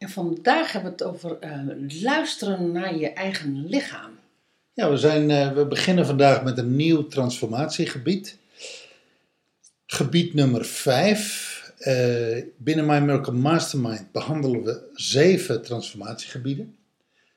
En vandaag hebben we het over eh, luisteren naar je eigen lichaam. Ja, we, zijn, eh, we beginnen vandaag met een nieuw transformatiegebied. Gebied nummer 5. binnen My Miracle Mastermind behandelen we zeven transformatiegebieden.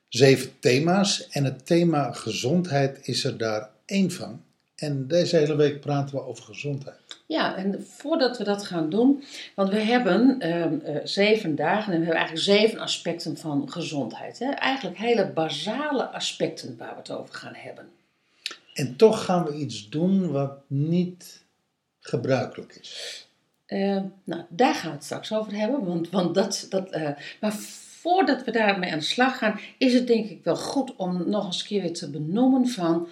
Zeven thema's en het thema gezondheid is er daar één van. En deze hele week praten we over gezondheid. Ja, en voordat we dat gaan doen, want we hebben ehm, eh, zeven dagen en we hebben eigenlijk zeven aspecten van gezondheid. Hè? Eigenlijk hele basale aspecten waar we het over gaan hebben. En toch gaan we iets doen wat niet gebruikelijk is. Eh, nou, daar gaan we het straks over hebben. Want, want dat, dat, eh, maar voordat we daarmee aan de slag gaan, is het denk ik wel goed om nog eens een keer weer te benoemen van.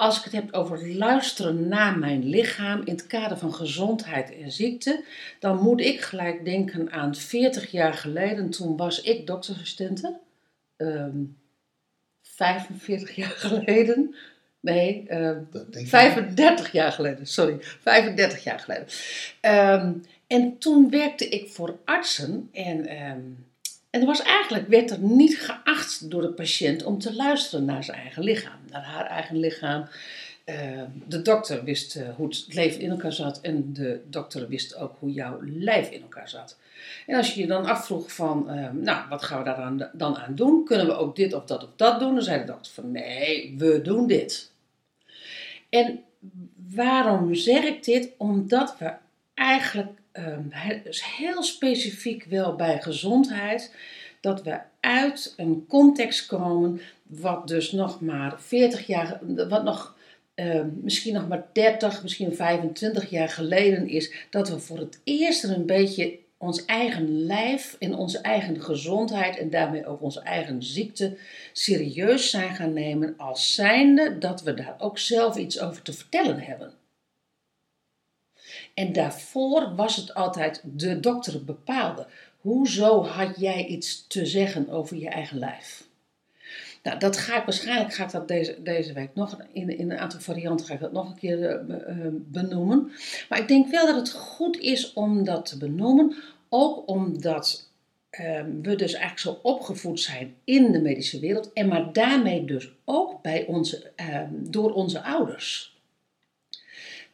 Ehm, als ik het heb over luisteren naar mijn lichaam in het kader van gezondheid en ziekte, dan moet ik gelijk denken aan 40 jaar geleden. Toen was ik doktersassistente. Ehm 45 jaar geleden. Nee, ehm, Dat denk ik. 35 jaar geleden, sorry, 35 jaar geleden. Ehm, en toen werkte ik voor artsen en, ehm, en er was eigenlijk, werd er niet geacht door de patiënt om te luisteren naar zijn eigen lichaam, naar haar eigen lichaam. Ehm, de dokter wist eh, hoe het leven in elkaar zat en de dokter wist ook hoe jouw lijf in elkaar zat. En als je je dan afvroeg van, ehm, nou, wat gaan we daar dan, aan doen? Kunnen we ook dit of dat of dat doen? Dan zei de dokter van, nee, we doen dit. En waarom zeg ik dit? Omdat we eigenlijk dus heel specifiek wel bij gezondheid, dat we uit een context komen wat dus nog maar 40 jaar, wat nog ehm, misschien nog maar 30, misschien 25 jaar geleden is, dat we voor het eerst er een beetje ons eigen lijf en onze eigen gezondheid en daarmee ook onze eigen ziekte serieus zijn gaan nemen als zijnde dat we daar ook zelf iets over te vertellen hebben. En daarvoor was het altijd de dokter bepaalde. Hoezo had jij iets te zeggen over je eigen lijf? Nou, dat ga ik waarschijnlijk ga ik dat deze, deze week nog in, in een aantal varianten ga ik dat nog een keer eh, eh, benoemen. Maar ik denk wel dat het goed is om dat te benoemen, ook omdat ehm, we dus eigenlijk zo opgevoed zijn in de medische wereld en maar daarmee dus ook bij onze, ehm, door onze ouders.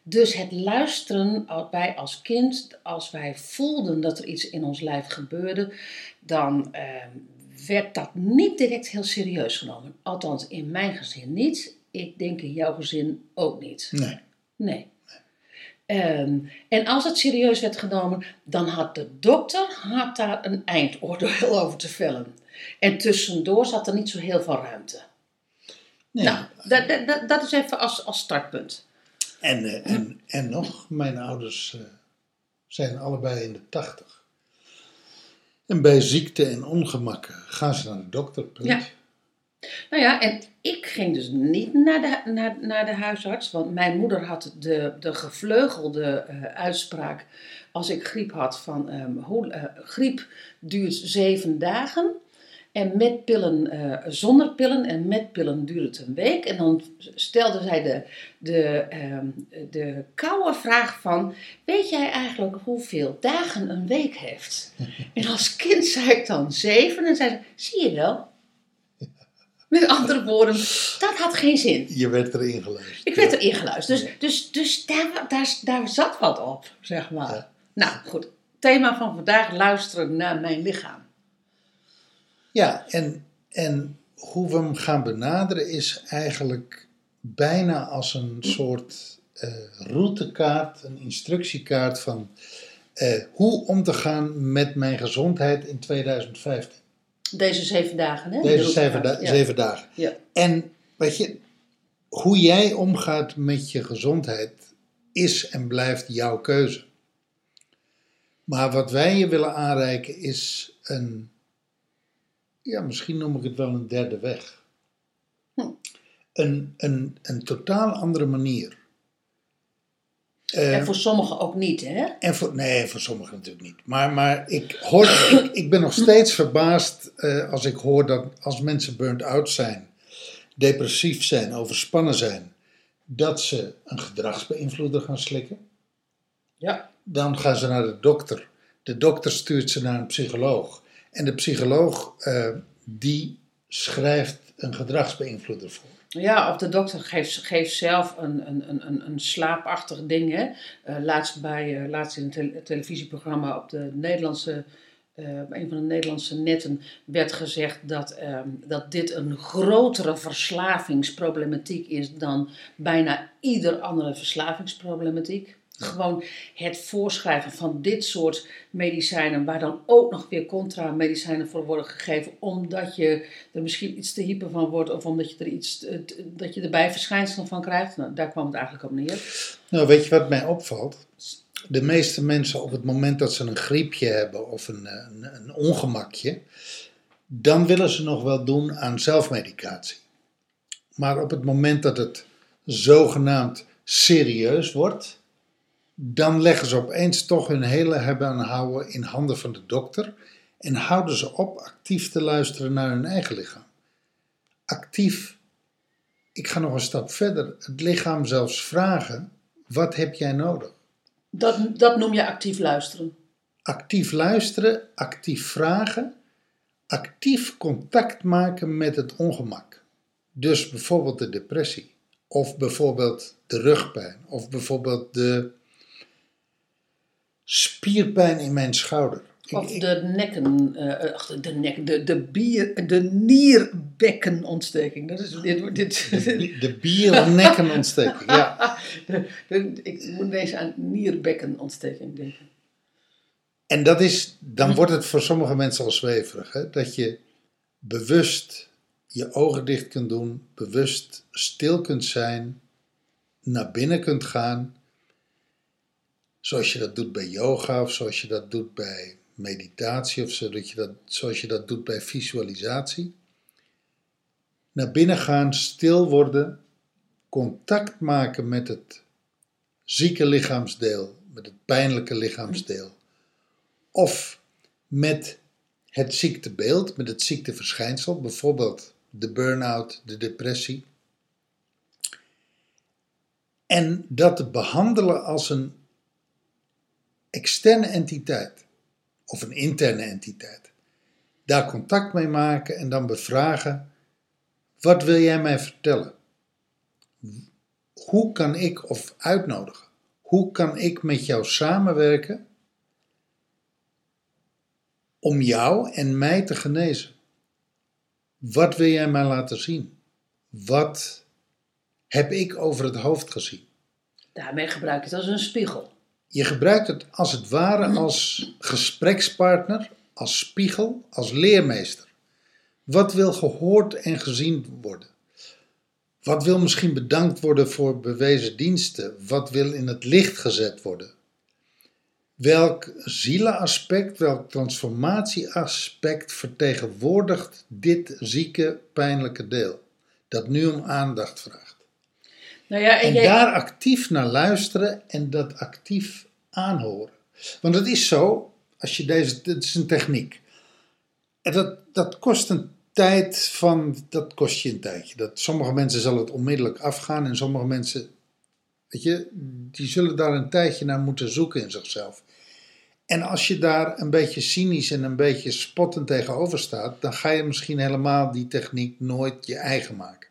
Dus het luisteren, wij als kind, als wij voelden dat er iets in ons lijf gebeurde, dan ehm, werd dat niet direct heel serieus genomen. Althans, in mijn gezin niet. Ik denk in jouw gezin ook niet. Nee. Nee. Ehm, en als het serieus werd genomen, dan had de dokter had daar een eindoordeel over te vellen. En tussendoor zat er niet zo heel veel ruimte. nee. Nou, dat, dat, dat- dat is even als, als startpunt. En, eh, en, en nog, mijn ouders eh, zijn allebei in de tachtig. En bij ziekte en ongemakken gaan ze naar de dokter. Ja. Nou ja, en ik ging dus niet naar de, naar, naar de huisarts, want mijn moeder had de, de gevleugelde eh, uitspraak als ik griep had van ehm, hoe, griep duurt zeven dagen en met pillen, eh, zonder pillen en met pillen duurt het een week. En dan stelde zij de, de, ehm, de koude vraag van, weet jij eigenlijk hoeveel dagen een week heeft? En als kind zei ik dan zeven en zei ze, zie je wel? Met andere woorden, dat had geen zin. Je werd erin geluisterd. Ik werd erin geluisterd. Dus, dus, dus daar, daar, daar zat wat op, zeg maar. Ja. Nou, goed. Thema van vandaag, luisteren naar mijn lichaam. Ja, en, en hoe we hem gaan benaderen is eigenlijk bijna als een soort eh, routekaart, een instructiekaart van eh, hoe om te gaan met mijn gezondheid in 2015. Deze zeven dagen, hè? Deze zeven, da- Ja. zeven dagen. Ja. En weet je, hoe jij omgaat met je gezondheid is en blijft jouw keuze. Maar wat wij je willen aanreiken is een, ja, misschien noem ik het wel een derde weg. Hm. Een, een, een totaal andere manier. Eh, En voor sommigen ook niet, hè? en voor, nee, voor sommigen natuurlijk niet. Maar, maar ik, hoor, ik, ik ben nog steeds verbaasd eh, als ik hoor dat als mensen burnt out zijn, depressief zijn, overspannen zijn, dat ze een gedragsbeïnvloeder gaan slikken. Ja. Dan gaan ze naar de dokter. De dokter stuurt ze naar een psycholoog. En de psycholoog eh, die schrijft een gedragsbeïnvloeder voor. Ja, of de dokter geeft, geeft zelf een, een, een, een, slaapachtig ding. Hè? Eh, laatst, bij, eh, laatst in een tele- televisieprogramma op de Nederlandse, bij een van de Nederlandse netten werd gezegd dat, ehm, dat dit een grotere verslavingsproblematiek is dan bijna ieder andere verslavingsproblematiek. Gewoon het voorschrijven van dit soort medicijnen, waar dan ook nog weer contramedicijnen voor worden gegeven, omdat je er misschien iets te hyper van wordt of omdat je er iets dat je er bijverschijnselen van krijgt. Nou, daar kwam het eigenlijk op neer. Nou, weet je wat mij opvalt? De meeste mensen op het moment dat ze een griepje hebben of een, een ongemakje, dan willen ze nog wel doen aan zelfmedicatie. Maar op het moment dat het zogenaamd serieus wordt, dan leggen ze opeens toch hun hele hebben en houden in handen van de dokter en houden ze op actief te luisteren naar hun eigen lichaam. Actief, ik ga nog een stap verder, het lichaam zelfs vragen, wat heb jij nodig? Dat, dat noem je actief luisteren. actief luisteren, actief vragen, actief contact maken met het ongemak. Dus bijvoorbeeld de depressie, of bijvoorbeeld de rugpijn, of bijvoorbeeld de spierpijn in mijn schouder. Of de nekken, ach, de nek, de, de, bier, de nierbekkenontsteking. Dat is dit. dit de, de biernekkenontsteking, ja. de, de- ik moet deze aan nierbekkenontsteking denken. En dat is, dan wordt het voor sommige mensen al zweverig. Hè? Dat je bewust je ogen dicht kunt doen, bewust stil kunt zijn, naar binnen kunt gaan. Zoals je dat doet bij yoga of zoals je dat doet bij meditatie of zodat je dat, zoals je dat doet bij visualisatie. Naar binnen gaan, stil worden, contact maken met het zieke lichaamsdeel, met het pijnlijke lichaamsdeel of met het ziektebeeld, met het ziekteverschijnsel, bijvoorbeeld de burn-out, de depressie. En dat te behandelen als een externe entiteit of een interne entiteit. Daar contact mee maken en dan bevragen: wat wil jij mij vertellen? Hoe kan ik, of uitnodigen, hoe kan ik met jou samenwerken om jou en mij te genezen. Wat wil jij mij laten zien? Wat heb ik over het hoofd gezien? Daarmee gebruik je het als een spiegel. Je gebruikt het als het ware als gesprekspartner, als spiegel, als leermeester. Wat wil gehoord en gezien worden? Wat wil misschien bedankt worden voor bewezen diensten? Wat wil in het licht gezet worden? Welk zielenaspect, welk transformatieaspect vertegenwoordigt dit zieke, pijnlijke deel? Dat nu om aandacht vraagt. Nou ja, en, En jij, daar actief naar luisteren en dat actief aanhoren. Want het is zo, als je deze, dit is een techniek. En dat, dat kost een tijd van, dat kost je een tijdje. Dat, sommige mensen zullen het onmiddellijk afgaan en sommige mensen, weet je, die zullen daar een tijdje naar moeten zoeken in zichzelf. En als je daar een beetje cynisch en een beetje spottend tegenover staat, dan ga je misschien helemaal die techniek nooit je eigen maken.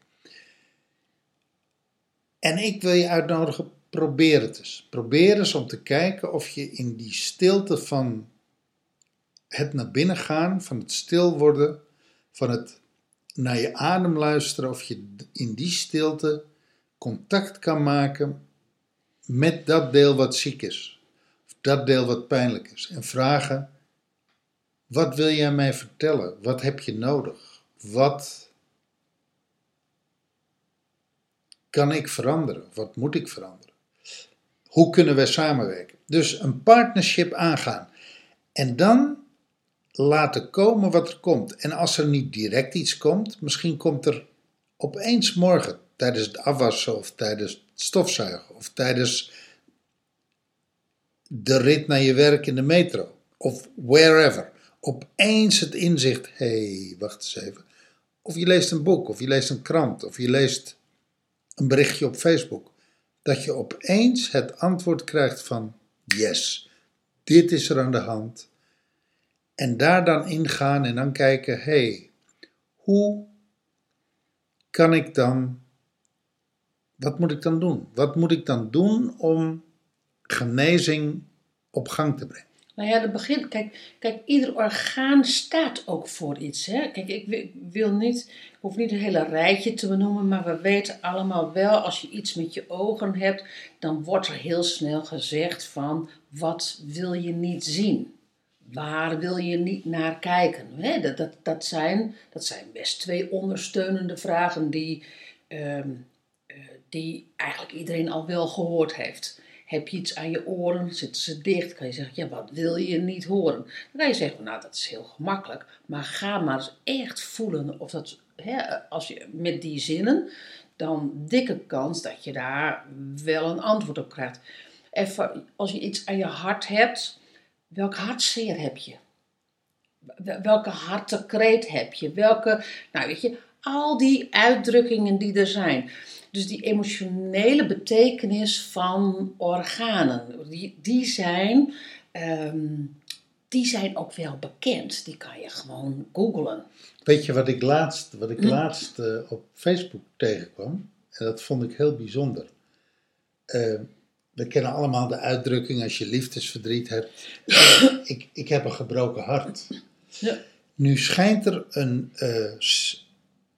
En ik wil je uitnodigen, probeer het eens. Probeer eens om te kijken of je in die stilte van het naar binnen gaan, van het stil worden, van het naar je adem luisteren, of je in die stilte contact kan maken met dat deel wat ziek is, of dat deel wat pijnlijk is, en vragen: wat wil jij mij vertellen? Wat heb je nodig? Wat kan ik veranderen? Wat moet ik veranderen? Hoe kunnen wij samenwerken? Dus een partnership aangaan. En dan laten komen wat er komt. En als er niet direct iets komt, misschien komt er opeens morgen tijdens het afwassen of tijdens het stofzuigen of tijdens de rit naar je werk in de metro of wherever. Opeens het inzicht, hé, hey, wacht eens even. Of je leest een boek, of je leest een krant, of je leest een berichtje op Facebook. Dat je opeens het antwoord krijgt van, yes, dit is er aan de hand. En daar dan ingaan en dan kijken, hey, hoe kan ik dan, wat moet ik dan doen? Wat moet ik dan doen om genezing op gang te brengen? Nou ja, dat begint. Kijk, kijk, ieder orgaan staat ook voor iets. Hè? Kijk, ik wil niet, ik hoef niet een hele rijtje te benoemen, maar we weten allemaal wel, als je iets met je ogen hebt, dan wordt er heel snel gezegd van, wat wil je niet zien? Waar wil je niet naar kijken? Hè? Dat, dat, dat, zijn, dat zijn best twee ondersteunende vragen die, ehm, eh, die eigenlijk iedereen al wel gehoord heeft. Heb je iets aan je oren, zitten ze dicht, kan je zeggen, ja, wat wil je niet horen? Dan kan je zeggen, nou, dat is heel gemakkelijk, maar ga maar eens echt voelen of dat, hè, als je met die zinnen, dan dikke kans dat je daar wel een antwoord op krijgt. Even, als je iets aan je hart hebt, welk hartzeer heb je? Welke hartekreet heb je? Welke, nou weet je, al die uitdrukkingen die er zijn. Dus die emotionele betekenis van organen, die, die, zijn, ehm, die zijn ook wel bekend. Die kan je gewoon googlen. Weet je wat ik laatst, wat ik hm. laatst uh, op Facebook tegenkwam? En dat vond ik heel bijzonder. Uh, we kennen allemaal de uitdrukking als je liefdesverdriet hebt. ik, ik heb een gebroken hart. Ja. Nu schijnt er een, uh,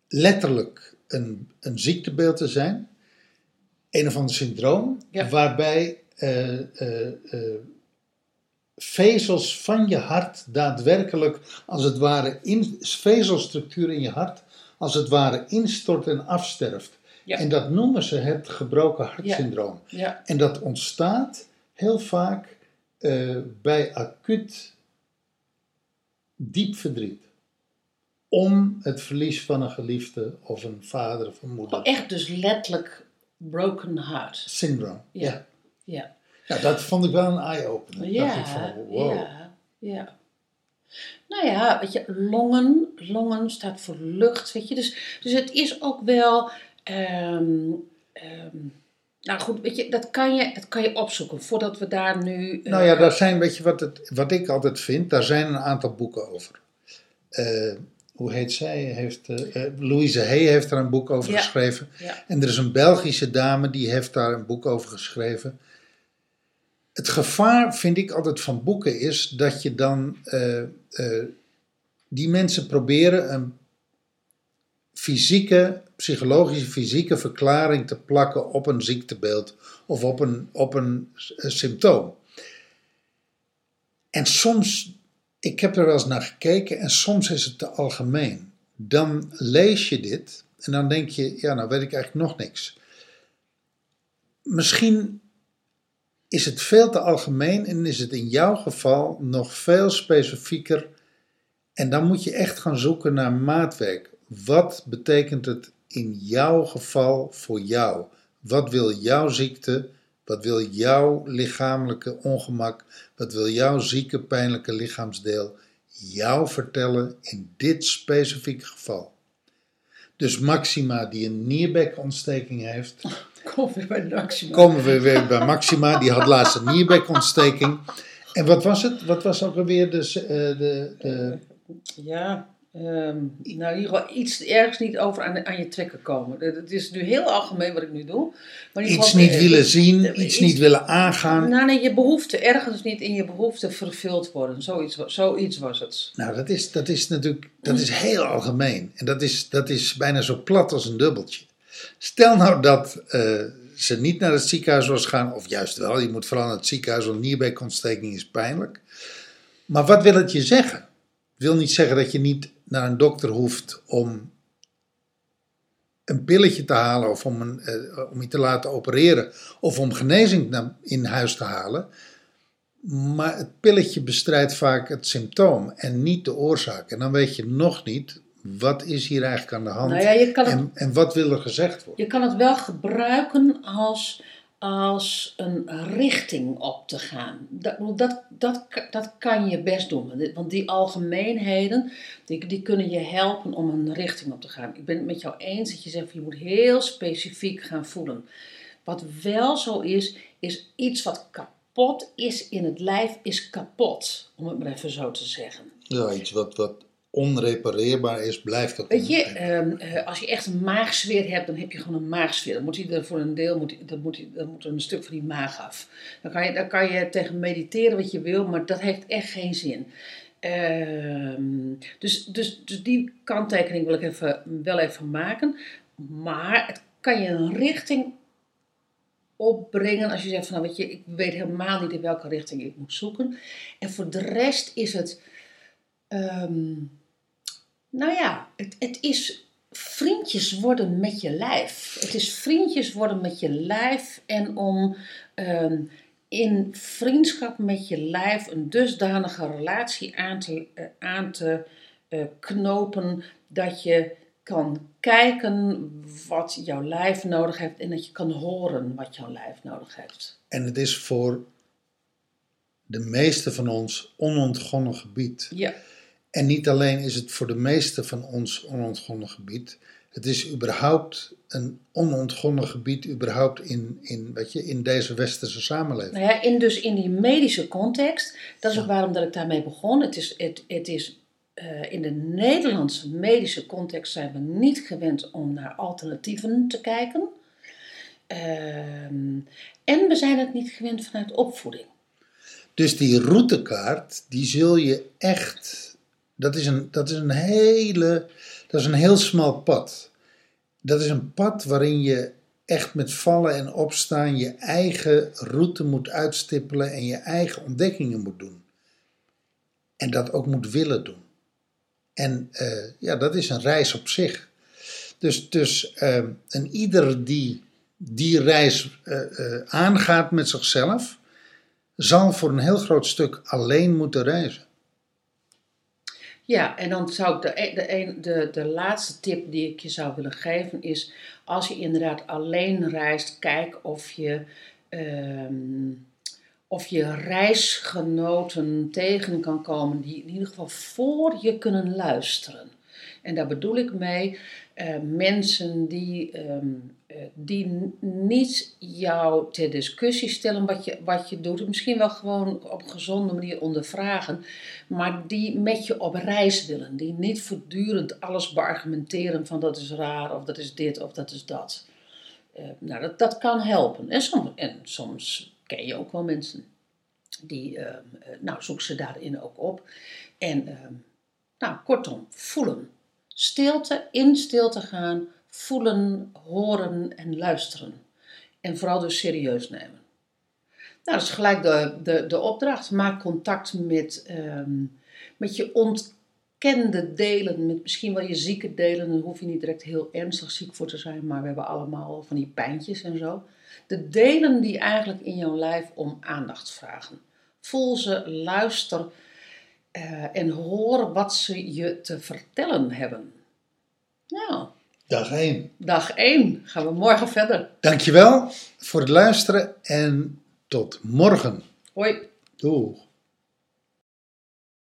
letterlijk een, een ziektebeeld te zijn. Een of ander syndroom. Waarbij uh, uh, vezels van je hart daadwerkelijk, als het ware, in, vezelstructuur in je hart, als het ware instort en afsterft. En dat noemen ze het gebroken hartsyndroom. Ja. En dat ontstaat heel vaak bij acuut diep verdriet. Om het verlies van een geliefde of een vader of een moeder. Oh, echt dus letterlijk broken heart. Syndroom. Ja. ja. ja. dat vond ik wel een eye-opener. Ja, van, wow. ja, ja. Nou ja, weet je, longen, longen staat voor lucht, weet je. Dus, dus het is ook wel Um, nou goed, weet je, dat kan je, dat kan je opzoeken voordat we daar nu. Uh, nou ja, daar zijn, weet je wat, het, wat ik altijd vind, daar zijn een aantal boeken over. Uh, hoe heet zij? Heeft, uh, Louise Hay heeft daar een boek over geschreven. Ja. En er is een Belgische dame die heeft daar een boek over geschreven. Het gevaar, vind ik altijd van boeken, is dat je dan. die mensen proberen een fysieke, psychologische, fysieke verklaring te plakken op een ziektebeeld of op een, op een eh, symptoom. En soms, ik heb er wel eens naar gekeken en soms is het te algemeen. Dan lees je dit en dan denk je, ja, nou weet ik eigenlijk nog niks. Misschien is het veel te algemeen en is het in jouw geval nog veel specifieker. En dan moet je echt gaan zoeken naar maatwerk. Wat betekent het in jouw geval voor jou? Wat wil jouw ziekte? Wat wil jouw lichamelijke ongemak? Wat wil jouw zieke, pijnlijke lichaamsdeel jou vertellen in dit specifieke geval? Dus Maxima, die een nierbekontsteking heeft. Komen we bij Maxima. Komen we weer bij Maxima, die had laatst een nierbekontsteking. En wat was het? Wat was ook alweer de. de, de... Ja, Um, nou, in ieder geval iets ergens niet over aan, aan je trekken komen. Het is nu heel algemeen wat ik nu doe. Maar iets niet willen zien, iets, iets, niet willen aangaan. Nou, nee, je behoefte, ergens niet in je behoefte vervuld worden. Zoiets, zoiets was het. Nou, dat is, dat is natuurlijk dat is heel algemeen. En dat is, dat is bijna zo plat als een dubbeltje. Stel nou dat uh, ze niet naar het ziekenhuis was gaan, of juist wel, je moet vooral naar het ziekenhuis, want nierbekontsteking is pijnlijk. Maar wat wil het je zeggen? wil niet zeggen dat je niet naar een dokter hoeft om een pilletje te halen of om, een, uh, om je te laten opereren of om genezing in huis te halen. Maar het pilletje bestrijdt vaak het symptoom en niet de oorzaak. En dan weet je nog niet, wat is hier eigenlijk aan de hand? Nou ja, het en, en wat wil er gezegd worden? Je kan het wel gebruiken als, als een richting op te gaan. Dat, dat, dat, dat kan je best doen. Want die algemeenheden, die, die kunnen je helpen om een richting op te gaan. Ik ben het met jou eens dat je zegt, je moet heel specifiek gaan voelen. Wat wel zo is, is iets wat kapot is in het lijf, is kapot. Om het maar even zo te zeggen. Ja, iets wat, wat onrepareerbaar is, blijft ook Weet je, ehm, eh, als je echt een maagzweer hebt, dan heb je gewoon een maagzweer. Dan moet hij er voor een deel, moet, dan moet, er een stuk van die maag af. Dan kan, je, dan kan je tegen mediteren wat je wil, maar dat heeft echt geen zin. Ehm, dus, dus, dus die kanttekening wil ik even, wel even maken. Maar het kan je een richting opbrengen als je zegt van nou weet je, ik weet helemaal niet in welke richting ik moet zoeken. En voor de rest is het, ehm, nou ja, het, het is vriendjes worden met je lijf. Het is vriendjes worden met je lijf en om ehm, in vriendschap met je lijf een dusdanige relatie aan te, eh, aan te eh, knopen dat je kan kijken wat jouw lijf nodig heeft en dat je kan horen wat jouw lijf nodig heeft. En het is voor de meeste van ons onontgonnen gebied. Ja, En niet alleen is het voor de meeste van ons onontgonnen gebied. Het is überhaupt een onontgonnen gebied, überhaupt in, in, weet je, in deze westerse samenleving. nou ja, in, dus in die medische context, dat is ook waarom dat ik daarmee begon. Het is, het, het is eh, in de Nederlandse medische context zijn we niet gewend om naar alternatieven te kijken. Ehm, en we zijn het niet gewend vanuit opvoeding. Dus die routekaart, die zul je echt. Dat is een, dat is een hele. Dat is een heel smal pad. Dat is een pad waarin je echt met vallen en opstaan je eigen route moet uitstippelen en je eigen ontdekkingen moet doen. En dat ook moet willen doen. En eh, ja, dat is een reis op zich. Dus, dus en ieder die die reis eh, aangaat met zichzelf, zal voor een heel groot stuk alleen moeten reizen. Ja, en dan zou ik de, e- de, de, de laatste tip die ik je zou willen geven is: als je inderdaad alleen reist, kijk of je, ehm, of je reisgenoten tegen kan komen die in ieder geval voor je kunnen luisteren. En daar bedoel ik mee eh, mensen die, ehm, eh, die niet jou ter discussie stellen wat je, wat je doet. Misschien wel gewoon op een gezonde manier ondervragen. Maar die met je op reis willen. Die niet voortdurend alles beargumenteren van dat is raar of dat is dit of dat is dat. Eh, nou, dat, dat kan helpen. En soms, en soms ken je ook wel mensen. Die, ehm, eh, nou, zoek ze daarin ook op. En, ehm, nou, kortom, voelen. Stilte, in stilte gaan, voelen, horen en luisteren. En vooral dus serieus nemen. Nou, dat is gelijk de, de, de opdracht. Maak contact met, ehm, met je ontkende delen, met misschien wel je zieke delen. Daar hoef je niet direct heel ernstig ziek voor te zijn, maar we hebben allemaal van die pijntjes en zo. De delen die eigenlijk in jouw lijf om aandacht vragen. Voel ze, luister eh, en hoor wat ze je te vertellen hebben. Nou, Dag 1. dag 1 gaan we morgen verder. Dankjewel voor het luisteren en tot morgen. Hoi. Doeg.